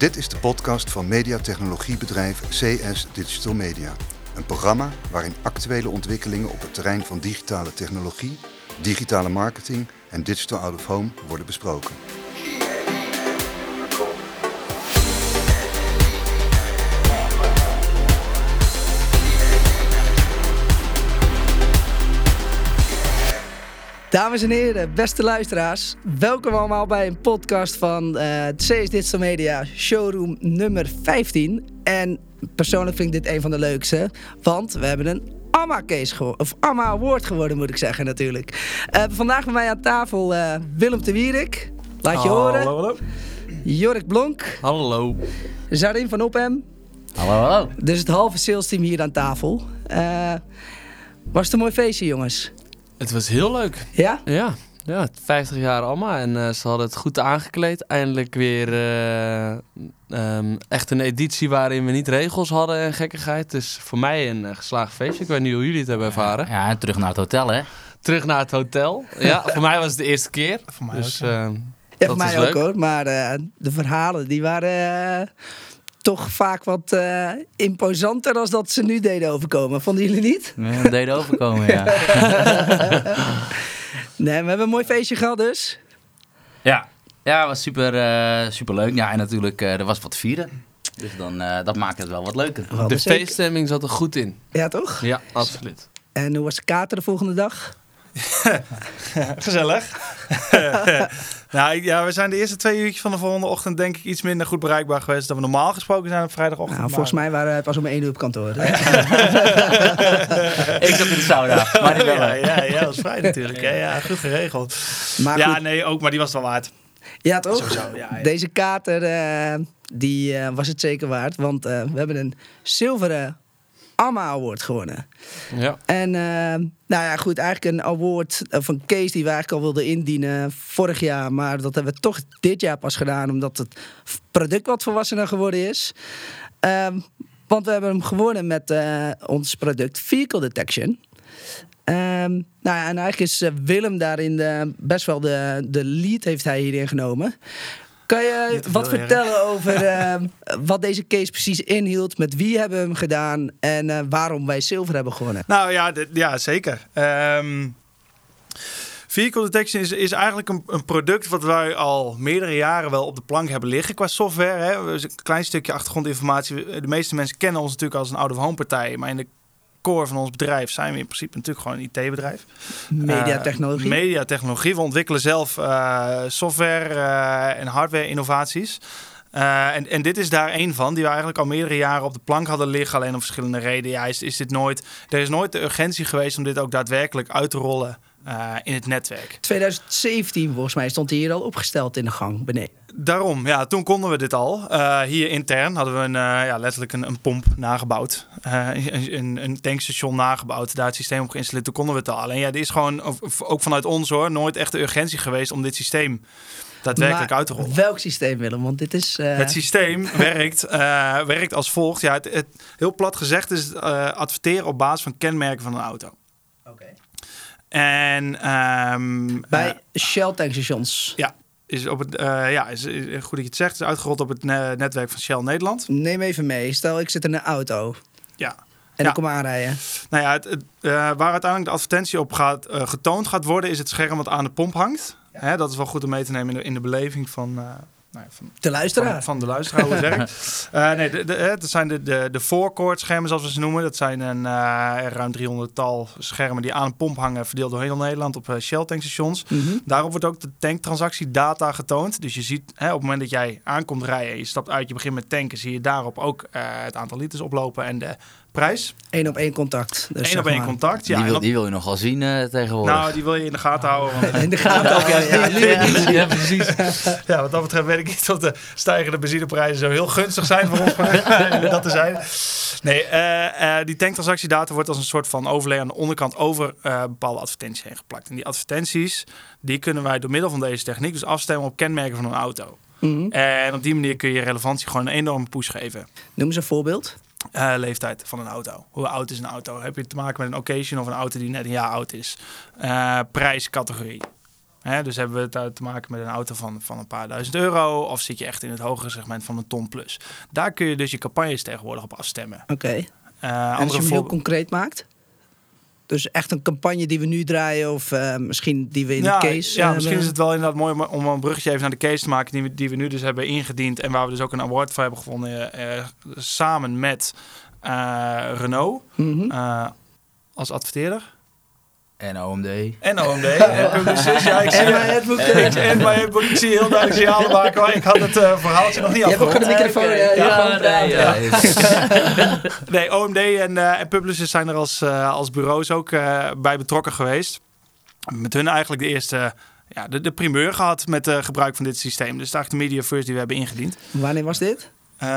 Dit is de podcast van mediatechnologiebedrijf CS Digital Media. Een programma waarin actuele ontwikkelingen op het terrein van digitale technologie, digitale marketing en digital out of home worden besproken. Dames en heren, beste luisteraars, welkom allemaal bij een podcast van uh, CS Digital Media Showroom nummer 15. En persoonlijk vind ik dit een van de leukste, want we hebben een AMA case geworden, of AMA Award geworden moet ik zeggen natuurlijk. Uh, vandaag bij mij aan tafel uh, Willem de Wierik, laat je horen. Hallo, hallo. Jorik Blonk. Hallo. Zarin van Ophem. Hallo, hallo. Dus het halve sales team hier aan tafel. was het een mooi feestje jongens? Het was heel leuk. Ja? Ja. Ja, 50 jaar allemaal en uh, ze hadden het goed aangekleed. Eindelijk weer uh, um, echt een editie waarin we niet regels hadden en gekkigheid. Dus voor mij een uh, geslaagd feestje. Ik weet niet hoe jullie het hebben ervaren. Ja, ja terug naar het hotel hè? Terug naar het hotel. Ja, voor mij was het de eerste keer. Voor mij dus, ook, ja. ja, voor mij ook hoor. Maar de verhalen die waren toch vaak wat uh, imposanter als dat ze nu deden overkomen. Vonden jullie niet? Ja, deden overkomen, ja. nee, we hebben een mooi feestje gehad dus. Ja, ja was super, uh, super leuk. Ja, en natuurlijk, uh, er was wat vieren. Dus dan, dat maakt het wel wat leuker. De feeststemming zat er goed in. Ja, toch? Ja, absoluut. En hoe was de kater de volgende dag? Gezellig. nou, ja, we zijn de eerste twee uurtjes van de volgende ochtend denk ik iets minder goed bereikbaar geweest dan we normaal gesproken zijn op vrijdagochtend. Nou, volgens mij waren we pas om één uur op kantoor. ik zat in de sauna, maar die ja, ja, ja, dat was vrij natuurlijk. Ja, ja, goed geregeld. Maar ja, goed. nee, ook, maar die was wel waard. Ja, toch? Sowieso, ja, ja. Deze kater, uh, die uh, was het zeker waard. Want uh, we hebben een zilveren Award gewonnen. Ja. En uh, nou ja, goed, eigenlijk een award of een case die we eigenlijk al wilden indienen vorig jaar. Maar dat hebben we toch dit jaar pas gedaan, omdat het product wat volwassener geworden is. Um, want we hebben hem gewonnen met uh, ons product Vehicle Detection. Um, nou ja, en eigenlijk is Willem daarin de, best wel de, de lead heeft hij hierin genomen. Kan je wat vertellen over uh, wat deze case precies inhield? Met wie hebben we hem gedaan? En uh, waarom wij zilver hebben gewonnen? Nou ja, ja zeker. Um, Vehicle Detection is, is eigenlijk een, een, product wat wij al meerdere jaren wel op de plank hebben liggen qua software. Hè. Een klein stukje achtergrondinformatie. De meeste mensen kennen ons natuurlijk als een out-of-home partij. Maar in de core van ons bedrijf zijn we in principe natuurlijk gewoon een IT-bedrijf. Mediatechnologie. Uh, mediatechnologie. We ontwikkelen zelf uh, software uh, en hardware-innovaties. En, en dit is daar één van, die we eigenlijk al meerdere jaren op de plank hadden liggen. Alleen om verschillende redenen. Ja, is, is dit nooit, er is nooit de urgentie geweest om dit ook daadwerkelijk uit te rollen uh, in het netwerk. 2017 volgens mij stond hij hier al opgesteld in de gang beneden. Daarom, ja, toen konden we dit al. Uh, hier intern hadden we een, uh, ja, letterlijk een, een pomp nagebouwd. Uh, een, een, tankstation nagebouwd, daar het systeem op geïnstalleerd. Toen konden we het al. Alleen ja, er is gewoon, ook vanuit ons hoor, nooit echt de urgentie geweest om dit systeem daadwerkelijk maar uit te rollen. Welk systeem, Willem? Want dit is... Uh... Het systeem werkt, uh, werkt als volgt. Ja, het, het, heel plat gezegd is uh, adverteren op basis van kenmerken van een auto. Oké. Okay. En... Um, Bij Shell tankstations? Ja. Is op het, ja, is, is, goed dat je het zegt. Is uitgerold op het netwerk van Shell Nederland. Neem even mee. Stel, ik zit in een auto. Ja. En ja. ik kom aanrijden. Nou ja, het, het, uh, waar uiteindelijk de advertentie op gaat, uh, getoond gaat worden, is het scherm wat aan de pomp hangt. Ja. Hè, dat is wel goed om mee te nemen in de, in de beleving van, nou ja, van, de luisteraar. Van, van de luisteraar hoe het werkt. nee, de, de, dat zijn de, de, de voorkoordschermen zoals we ze noemen. Dat zijn een ruim 300 tal schermen die aan een pomp hangen, verdeeld door heel Nederland op Shell tankstations. Mhm. Mm -hmm. Daarop wordt ook de tanktransactiedata getoond. Dus je ziet hè, op het moment dat jij aankomt rijden, je stapt uit, je begint met tanken, zie je daarop ook het aantal liters oplopen en de prijs. Eén op één contact. Dus Eén op één contact, ja. Die wil, die wil je nogal zien uh, tegenwoordig. Nou, die wil je in de gaten houden. Want... in de gaten ook, ja. ja, ja, ja, ja, precies. Ja, wat dat betreft weet ik niet of de stijgende benzineprijzen zo heel gunstig zijn voor ons. dat te zijn. Nee, uh, uh, die tanktransactiedata wordt als een soort van overlay aan de onderkant over bepaalde advertenties heen geplakt. En die advertenties, die kunnen wij door middel van deze techniek dus afstemmen op kenmerken van een auto. Mm -hmm. En op die manier kun je relevantie gewoon een enorme push geven. Noem eens een voorbeeld. Uh, leeftijd van een auto. Hoe oud is een auto? Heb je te maken met een occasion of een auto die net een jaar oud is? Uh, prijscategorie. Hè, dus hebben we het uit te maken met een auto van, van een paar duizend euro. Of zit je echt in het hogere segment van een ton plus. Daar kun je dus je campagnes tegenwoordig op afstemmen. Oké. Eh, En als je hem heel concreet maakt? Dus echt een campagne die we nu draaien of eh, misschien die we in ja, de case Ja, eh, misschien is het wel inderdaad mooi om, om een bruggetje even naar de case te maken die we, die we nu dus hebben ingediend en waar we dus ook een award voor hebben gewonnen eh, samen met Renault Mhm. als adverteerder. En OMD. En OMD. en Publicis. Ja, ik zie En mijn headbook. Ik, en mijn headbook. Ik zie heel duidelijk signalen maken, maar ik had het eh, verhaaltje nog niet Je hebt ook afgerond. een microfoon. Ja, ja, gewoon praten. Nee, OMD en, eh en Publicis zijn er als, eh, als bureaus ook eh, bij betrokken geweest. Met hun eigenlijk de eerste, ja, de, de primeur gehad met het gebruik van dit systeem. Dus eigenlijk de media first die we hebben ingediend. Wanneer was dit? Eh,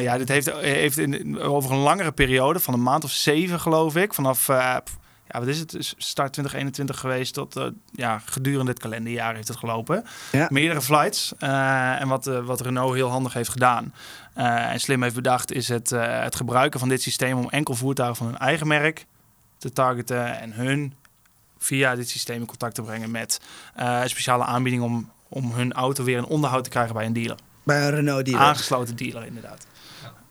ja, dit heeft, heeft in, over een langere periode, van een maand of zeven geloof ik, vanaf, eh, ja, wat is het, start 2021 geweest tot, eh, ja, gedurende het kalenderjaar heeft het gelopen. Ja. Meerdere flights. Eh, en wat, eh, wat Renault heel handig heeft gedaan en slim heeft bedacht, is het, het gebruiken van dit systeem om enkel voertuigen van hun eigen merk te targeten en hun via dit systeem in contact te brengen met een speciale aanbieding om, om hun auto weer in onderhoud te krijgen bij een dealer. Bij een Renault dealer. Aangesloten dealer, inderdaad.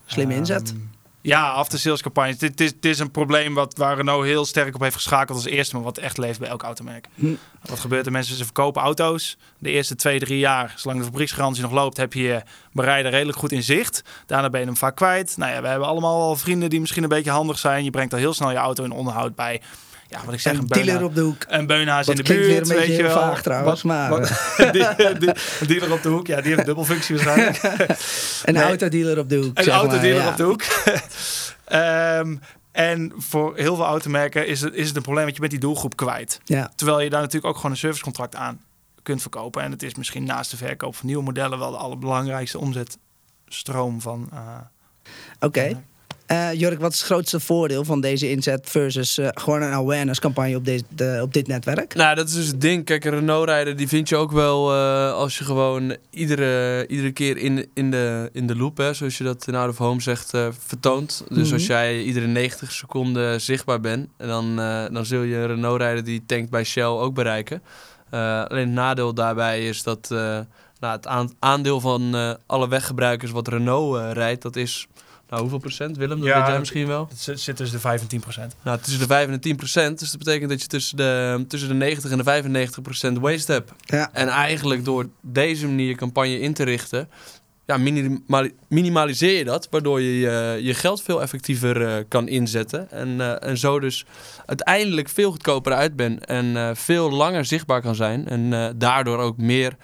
Slimme inzet. Ehm, ja, after sales campagnes. Dit, dit, dit is een probleem wat, waar Renault heel sterk op heeft geschakeld als eerste, maar wat echt leeft bij elk automerk. Hm. Wat gebeurt er? Mensen ze verkopen auto's. De eerste twee, drie jaar, zolang de fabrieksgarantie nog loopt, heb je je bereider redelijk goed in zicht. Daarna ben je hem vaak kwijt. Nou ja, we hebben allemaal wel vrienden die misschien een beetje handig zijn. Je brengt al heel snel je auto in onderhoud bij, ja, wat ik zeg, Een een, dealer op de hoek. een beunhaas in de buurt. weer een beetje je wel. vaag trouwens, maar, wat- die- dealer op de hoek, ja, die heeft een dubbelfunctie waarschijnlijk. Een Nee. autodealer op de hoek. Een zeg maar, autodealer ja. op de hoek. Ehm, en voor heel veel automerken is het, is het een probleem dat je bent die doelgroep kwijt. Ja. Terwijl je daar natuurlijk ook gewoon een servicecontract aan kunt verkopen. En het is misschien naast de verkoop van nieuwe modellen wel de allerbelangrijkste omzetstroom van. eh, Oké. Eh, Jork, wat is het grootste voordeel van deze inzet versus eh, gewoon een awareness campagne op, deze, de, op dit netwerk? Nou, dat is dus het ding. Kijk, een Renault-rijder die vind je ook wel eh, als je gewoon iedere, iedere keer in, in, de, in de loop, hè, zoals je dat in Out of Home zegt, vertoont. Dus Mhm. als jij iedere 90 seconden zichtbaar bent, dan, dan zul je een Renault-rijder die tankt bij Shell ook bereiken. Alleen het nadeel daarbij is dat nou, het aan- aandeel van alle weggebruikers wat Renault rijdt, dat is... Nou, hoeveel procent, Willem? Dat Ja, weet jij misschien wel. het zit- zit tussen de 5 en 10 procent. Nou, tussen de 5 en de 10 procent. Dus dat betekent dat je tussen de, tussen de 90 en de 95 procent waste hebt. Ja. En eigenlijk door deze manier je campagne in te richten, ja, minimali- minimaliseer je dat. Waardoor je je, je geld veel effectiever eh, kan inzetten. En, eh, en zo dus uiteindelijk veel goedkoper uit bent. En eh, veel langer zichtbaar kan zijn. En eh, daardoor ook meer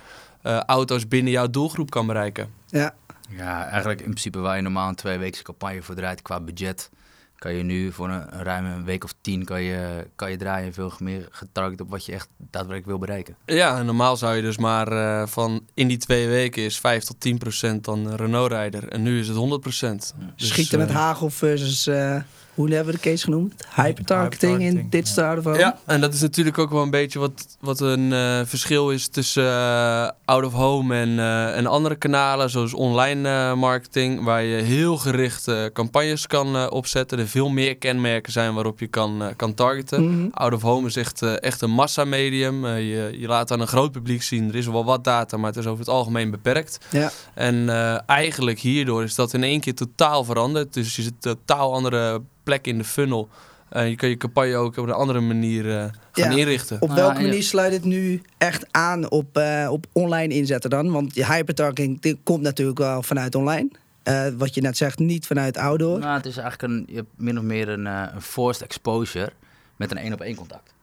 eh, auto's binnen jouw doelgroep kan bereiken. Ja. Ja, eigenlijk in principe waar je normaal een tweeweekse campagne voor draait qua budget, kan je nu voor een, een ruime week of tien kan je, kan je draaien veel meer getarget op wat je echt daadwerkelijk wil bereiken. Ja, en normaal zou je dus maar eh, van in die twee weken is 5 tot 10 procent dan een Renault-rijder. En nu is het 100 procent. Dus, Schieten met eh, hagel versus, eh, hoe hebben we de case genoemd? Hypertargeting in dit of Ja, en dat is natuurlijk ook wel een beetje wat, wat een eh, verschil is tussen eh, out of home en, eh, en andere kanalen, zoals online eh, marketing, waar je heel gericht eh, campagnes kan opzetten. Er veel meer kenmerken zijn waarop je kan, kan targeten. Mhm. Out of home is echt, echt een massamedium. Je, je laat aan een groot publiek zien, er is wel wat data, maar het is over het algemeen beperkt. Ja. En eh, eigenlijk hierdoor is dat in één keer totaal veranderd. Dus je zit totaal andere plek in de funnel. En je kan je campagne ook op een andere manier eh, gaan Ja. inrichten. Op Ah, welke je- manier sluit het nu echt aan op, eh, op online inzetten dan? Want je hypertargeting dit komt natuurlijk wel vanuit online. Eh, wat je net zegt, niet vanuit outdoor. Nou, het is eigenlijk een, je hebt min of meer een, eh, een forced exposure met een één op één contact.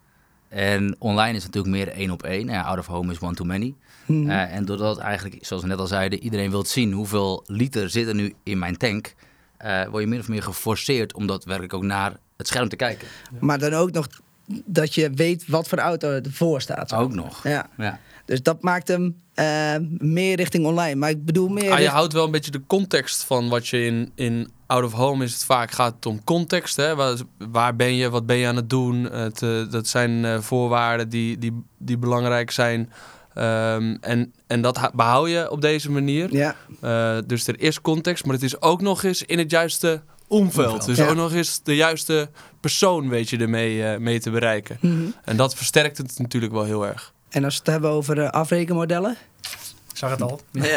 En online is natuurlijk meer één op één. Ja, out of home is one too many. Mhm. Eh, en doordat eigenlijk, zoals we net al zeiden, iedereen wil zien hoeveel liter zit er nu in mijn tank, eh, word je min of meer geforceerd om daadwerkelijk ook naar het scherm te kijken. Maar dan ook nog dat je weet wat voor auto ervoor staat. Ook nog. Ja, Ja. dus dat maakt hem eh, meer richting online. Maar ik bedoel meer... Ah, je richt- houdt wel een beetje de context van wat je in, in out of home is het vaak gaat het om context. Hè? Waar, waar ben je, wat ben je aan het doen? Het, eh, dat zijn eh, voorwaarden die, die, die belangrijk zijn. Ehm, en, en dat behoud je op deze manier. Ja, Eh, dus er is context, maar het is ook nog eens in het juiste omveld. Dus Ja. ook nog eens de juiste persoon weet je ermee eh, mee te bereiken. Mhm. En dat versterkt het natuurlijk wel heel erg. En als we het hebben over uh, afrekenmodellen? Ik zag het al. Ja.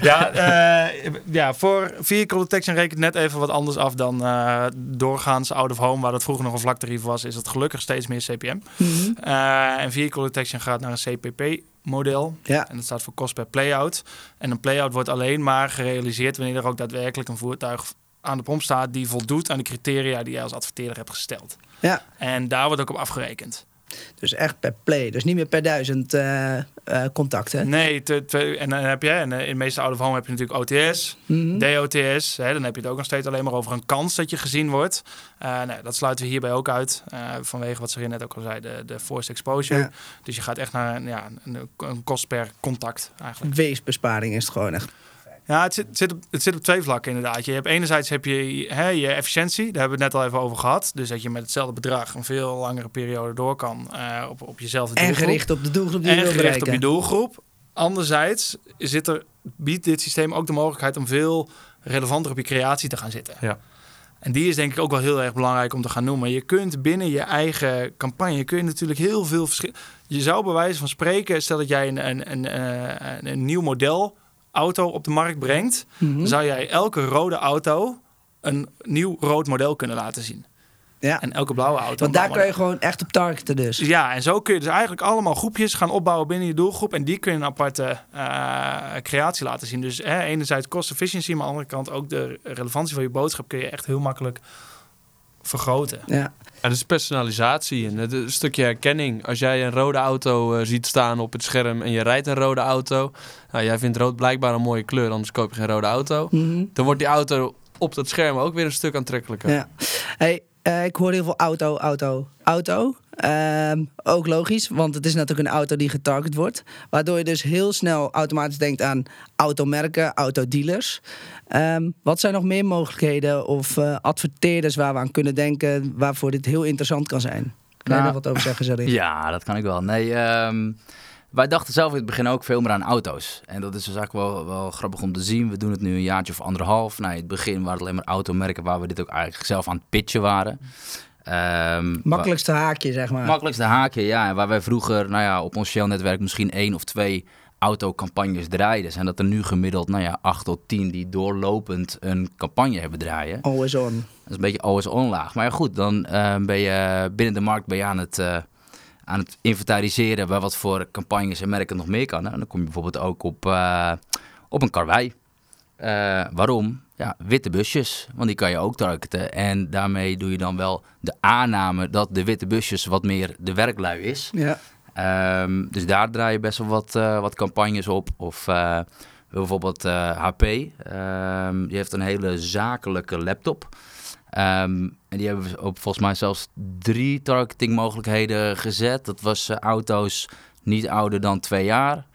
Ja, uh, ja, voor vehicle detection rekent net even wat anders af dan uh, doorgaans out of home, waar dat vroeger nog een vlaktarief was, is het gelukkig steeds meer CPM. Mm -hmm. uh, en vehicle detection gaat naar een CPP model. Ja. En dat staat voor kost per playout. En een playout wordt alleen maar gerealiseerd wanneer er ook daadwerkelijk een voertuig aan de pomp staat die voldoet aan de criteria die je als adverteerder hebt gesteld. Ja. En daar wordt ook op afgerekend. Dus echt per play, dus niet meer per duizend uh, uh, contacten. Nee, te, te, en dan heb je, en in de meeste oude home heb je natuurlijk OTS, -hmm. DOTS. Hè, dan heb je het ook nog steeds alleen maar over een kans dat je gezien wordt. Uh, nee, dat sluiten we hierbij ook uit, vanwege wat ze net ook al zei, de, de forced exposure. Ja. Dus je gaat echt naar ja, een, een kost per contact eigenlijk. Weesbesparing is het gewoon echt. Ja, het zit, het, zit op, het zit op twee vlakken inderdaad. Je hebt enerzijds heb je hè, je efficiëntie, daar hebben we het net al even over gehad. Dus dat je met hetzelfde bedrag een veel langere periode door kan uh, op, op doelgroep. En gericht op de doelgroep die en je wil gericht bereiken. op je doelgroep. Anderzijds zit er, biedt dit systeem ook de mogelijkheid om veel relevanter op je creatie te gaan zitten. Ja. En die is denk ik ook wel heel erg belangrijk om te gaan noemen. Je kunt binnen je eigen campagne kun je natuurlijk heel veel verschil. Je zou bij wijze van spreken, stel dat jij een, een, een, een, een nieuw model auto op de markt brengt, mm -hmm. zou jij elke rode auto een nieuw rood model kunnen laten zien. Ja. En elke blauwe auto. Want daar kan je gewoon echt op targeten dus. Ja, en zo kun je dus eigenlijk allemaal groepjes gaan opbouwen binnen je doelgroep. En die kun je een aparte uh, creatie laten zien. Dus hè, enerzijds cost efficiency, maar aan de andere kant ook de relevantie van je boodschap kun je echt heel makkelijk vergroten. Ja. Ja, dat is personalisatie en het een stukje herkenning. Als jij een rode auto uh, ziet staan op het scherm en je rijdt een rode auto. Nou, jij vindt rood blijkbaar een mooie kleur, anders koop je geen rode auto. Mm -hmm. Dan wordt die auto op dat scherm ook weer een stuk aantrekkelijker. Ja. Hey, uh, ik hoor heel veel auto, auto, auto. Uh, ook logisch, want het is natuurlijk een auto die getarget wordt. Waardoor je dus heel snel automatisch denkt aan automerken, autodealers. Um, wat zijn nog meer mogelijkheden of uh, adverteerders waar we aan kunnen denken... waarvoor dit heel interessant kan zijn? Kan nou, je daar wat over zeggen, Zarin? Ja, dat kan ik wel. Nee, um, wij dachten zelf in het begin ook veel meer aan auto's. En dat is dus eigenlijk wel, wel grappig om te zien. We doen het nu een jaartje of anderhalf. Nou, in het begin waren het alleen maar automerken waar we dit ook eigenlijk zelf aan het pitchen waren. Um, makkelijkste haakje, zeg maar. Makkelijkste haakje, ja. Waar wij vroeger nou ja, op ons Shell-netwerk misschien één of twee autocampagnes draaiden. Zijn dat er nu gemiddeld nou ja, acht tot tien die doorlopend een campagne hebben draaien. Always on. Dat is een beetje always on laag. Maar ja, goed, dan uh, ben je binnen de markt ben je aan het... Uh, aan het inventariseren bij wat voor campagnes en merken nog meer kan. En dan kom je bijvoorbeeld ook op, uh, op een karwei. Uh, waarom? Ja, witte busjes, want die kan je ook targeten. En daarmee doe je dan wel de aanname dat de witte busjes wat meer de werklui is. Ja. Um, dus daar draai je best wel wat, uh, wat campagnes op. Of bijvoorbeeld HP, um, die heeft een hele zakelijke laptop. Um, en die hebben op volgens mij zelfs drie targeting mogelijkheden gezet. Dat was auto's niet ouder dan twee jaar.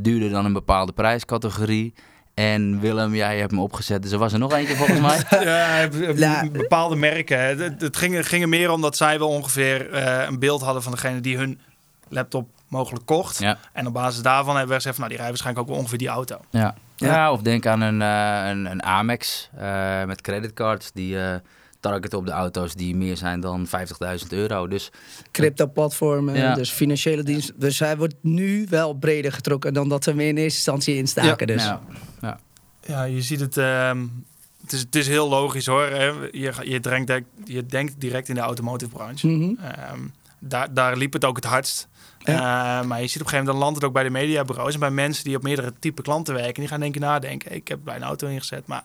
Duurder dan een bepaalde prijscategorie. En Willem, jij hebt hem opgezet, dus er was er nog eentje volgens mij. ja, bepaalde merken. Het, het ging, ging er meer om dat zij wel ongeveer uh, een beeld hadden van degene die hun laptop mogelijk kocht. Ja. En op basis daarvan hebben we gezegd van, nou, die rijden waarschijnlijk ook wel ongeveer die auto. Ja, ja. ja of denk aan een, uh, een, een Amex uh, met creditcards die uh, targeten op de auto's die meer zijn dan 50.000 euro. Dus crypto-platformen, ja. dus financiële diensten. Dus hij wordt nu wel breder getrokken dan dat we hem in eerste instantie instaken. Ja. Dus. Ja. Ja. ja, je ziet het. Um, het is, het is heel logisch hoor. Hè? Je, je, denkt, je denkt direct in de automotive branche. Mm -hmm. um, daar, daar liep het ook het hardst. Ja. Uh, maar je ziet op een gegeven moment, dan landt het ook bij de mediabureaus en bij mensen die op meerdere type klanten werken. Die gaan denk ik nadenken, ik heb bij een auto ingezet, maar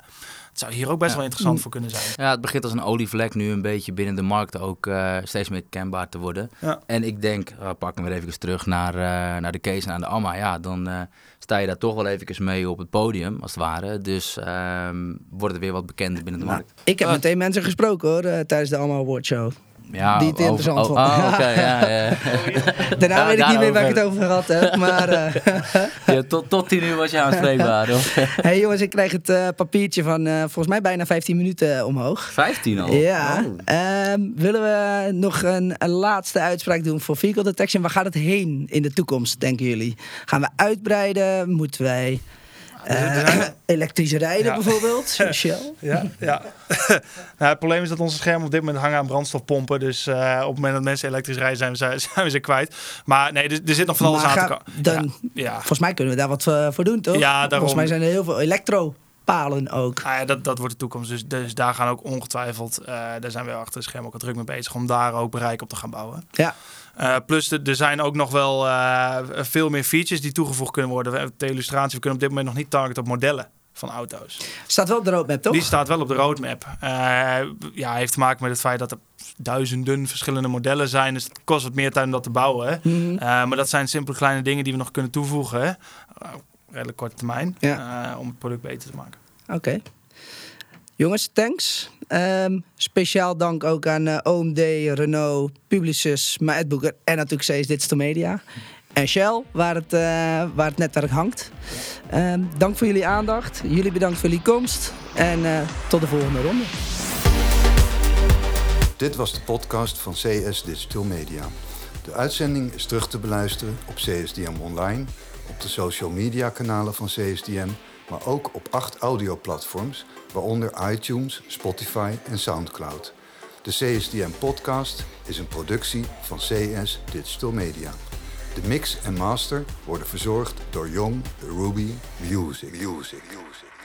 het zou hier ook best ja. wel interessant voor kunnen zijn. Ja, het begint als een olievlek nu een beetje binnen de markt ook uh, steeds meer kenbaar te worden. Ja. En ik denk, uh, pak hem weer even terug naar, uh, naar de Kees en aan de Amma. Ja, dan sta je daar toch wel even mee op het podium, als het ware. Dus ehm, wordt het weer wat bekender binnen de nou, markt. Ik heb meteen mensen gesproken hoor, tijdens de Amma Award Show. Ja, die het interessant oh. Oh, okay, ja, ja. Daarna ja, weet ik niet meer waar ik het over gehad heb. Maar, uh... ja, tot, tot 10 uur was je aanspreekbaar. hey jongens, ik krijg het uh, papiertje van uh, volgens mij bijna 15 minuten omhoog. 15 al? Ja. Oh. Um, willen we nog een, een, laatste uitspraak doen voor vehicle detection? Waar gaat het heen in de toekomst, denken jullie? Gaan we uitbreiden? Moeten wij... Uh, elektrisch rijden Ja. bijvoorbeeld, Shell. Ja, ja. nou, het probleem is dat onze schermen op dit moment hangen aan brandstofpompen. Dus eh, op het moment dat mensen elektrisch rijden, zijn we, ze- zijn we ze kwijt. Maar nee, er, er zit nog van alles Maar aan te komen. Ja, ja. Volgens mij kunnen we daar wat eh, voor doen, toch? Ja, daarom. Volgens mij zijn er heel veel elektropalen ook. Nou ja, dat, dat wordt de toekomst. Dus, dus daar gaan ook ongetwijfeld, daar zijn we achter de scherm ook al druk mee bezig, om daar ook bereik op te gaan bouwen. Ja. Eh, plus er zijn ook nog wel eh, veel meer features die toegevoegd kunnen worden. We- De illustratie, we kunnen op dit moment nog niet targeten op modellen van auto's. Staat wel op de roadmap, toch? Die staat wel op de roadmap. Eh, ja, heeft te maken met het feit dat er duizenden verschillende modellen zijn. Dus het kost wat meer tijd om dat te bouwen. Mhm. Maar dat zijn simpele kleine dingen die we nog kunnen toevoegen. redelijk korte termijn. Ja. om het product beter te maken. Oké. Jongens, thanks. Ehm, speciaal dank ook aan eh, OMD, Renault, Publicis, Maatboeker en natuurlijk CS Digital Media. En Shell, waar het, eh, waar het netwerk hangt. Ehm, dank voor jullie aandacht. Jullie bedankt voor jullie komst. En eh, tot de volgende ronde. Dit was de podcast van CS Digital Media. De uitzending is terug te beluisteren op CSDM Online, op de social media kanalen van CSDM, maar ook op acht audioplatforms, waaronder iTunes, Spotify en SoundCloud. De CSDM podcast is een productie van CS Digital Media. De mix en master worden verzorgd door Young Ruby Music. Music. Music.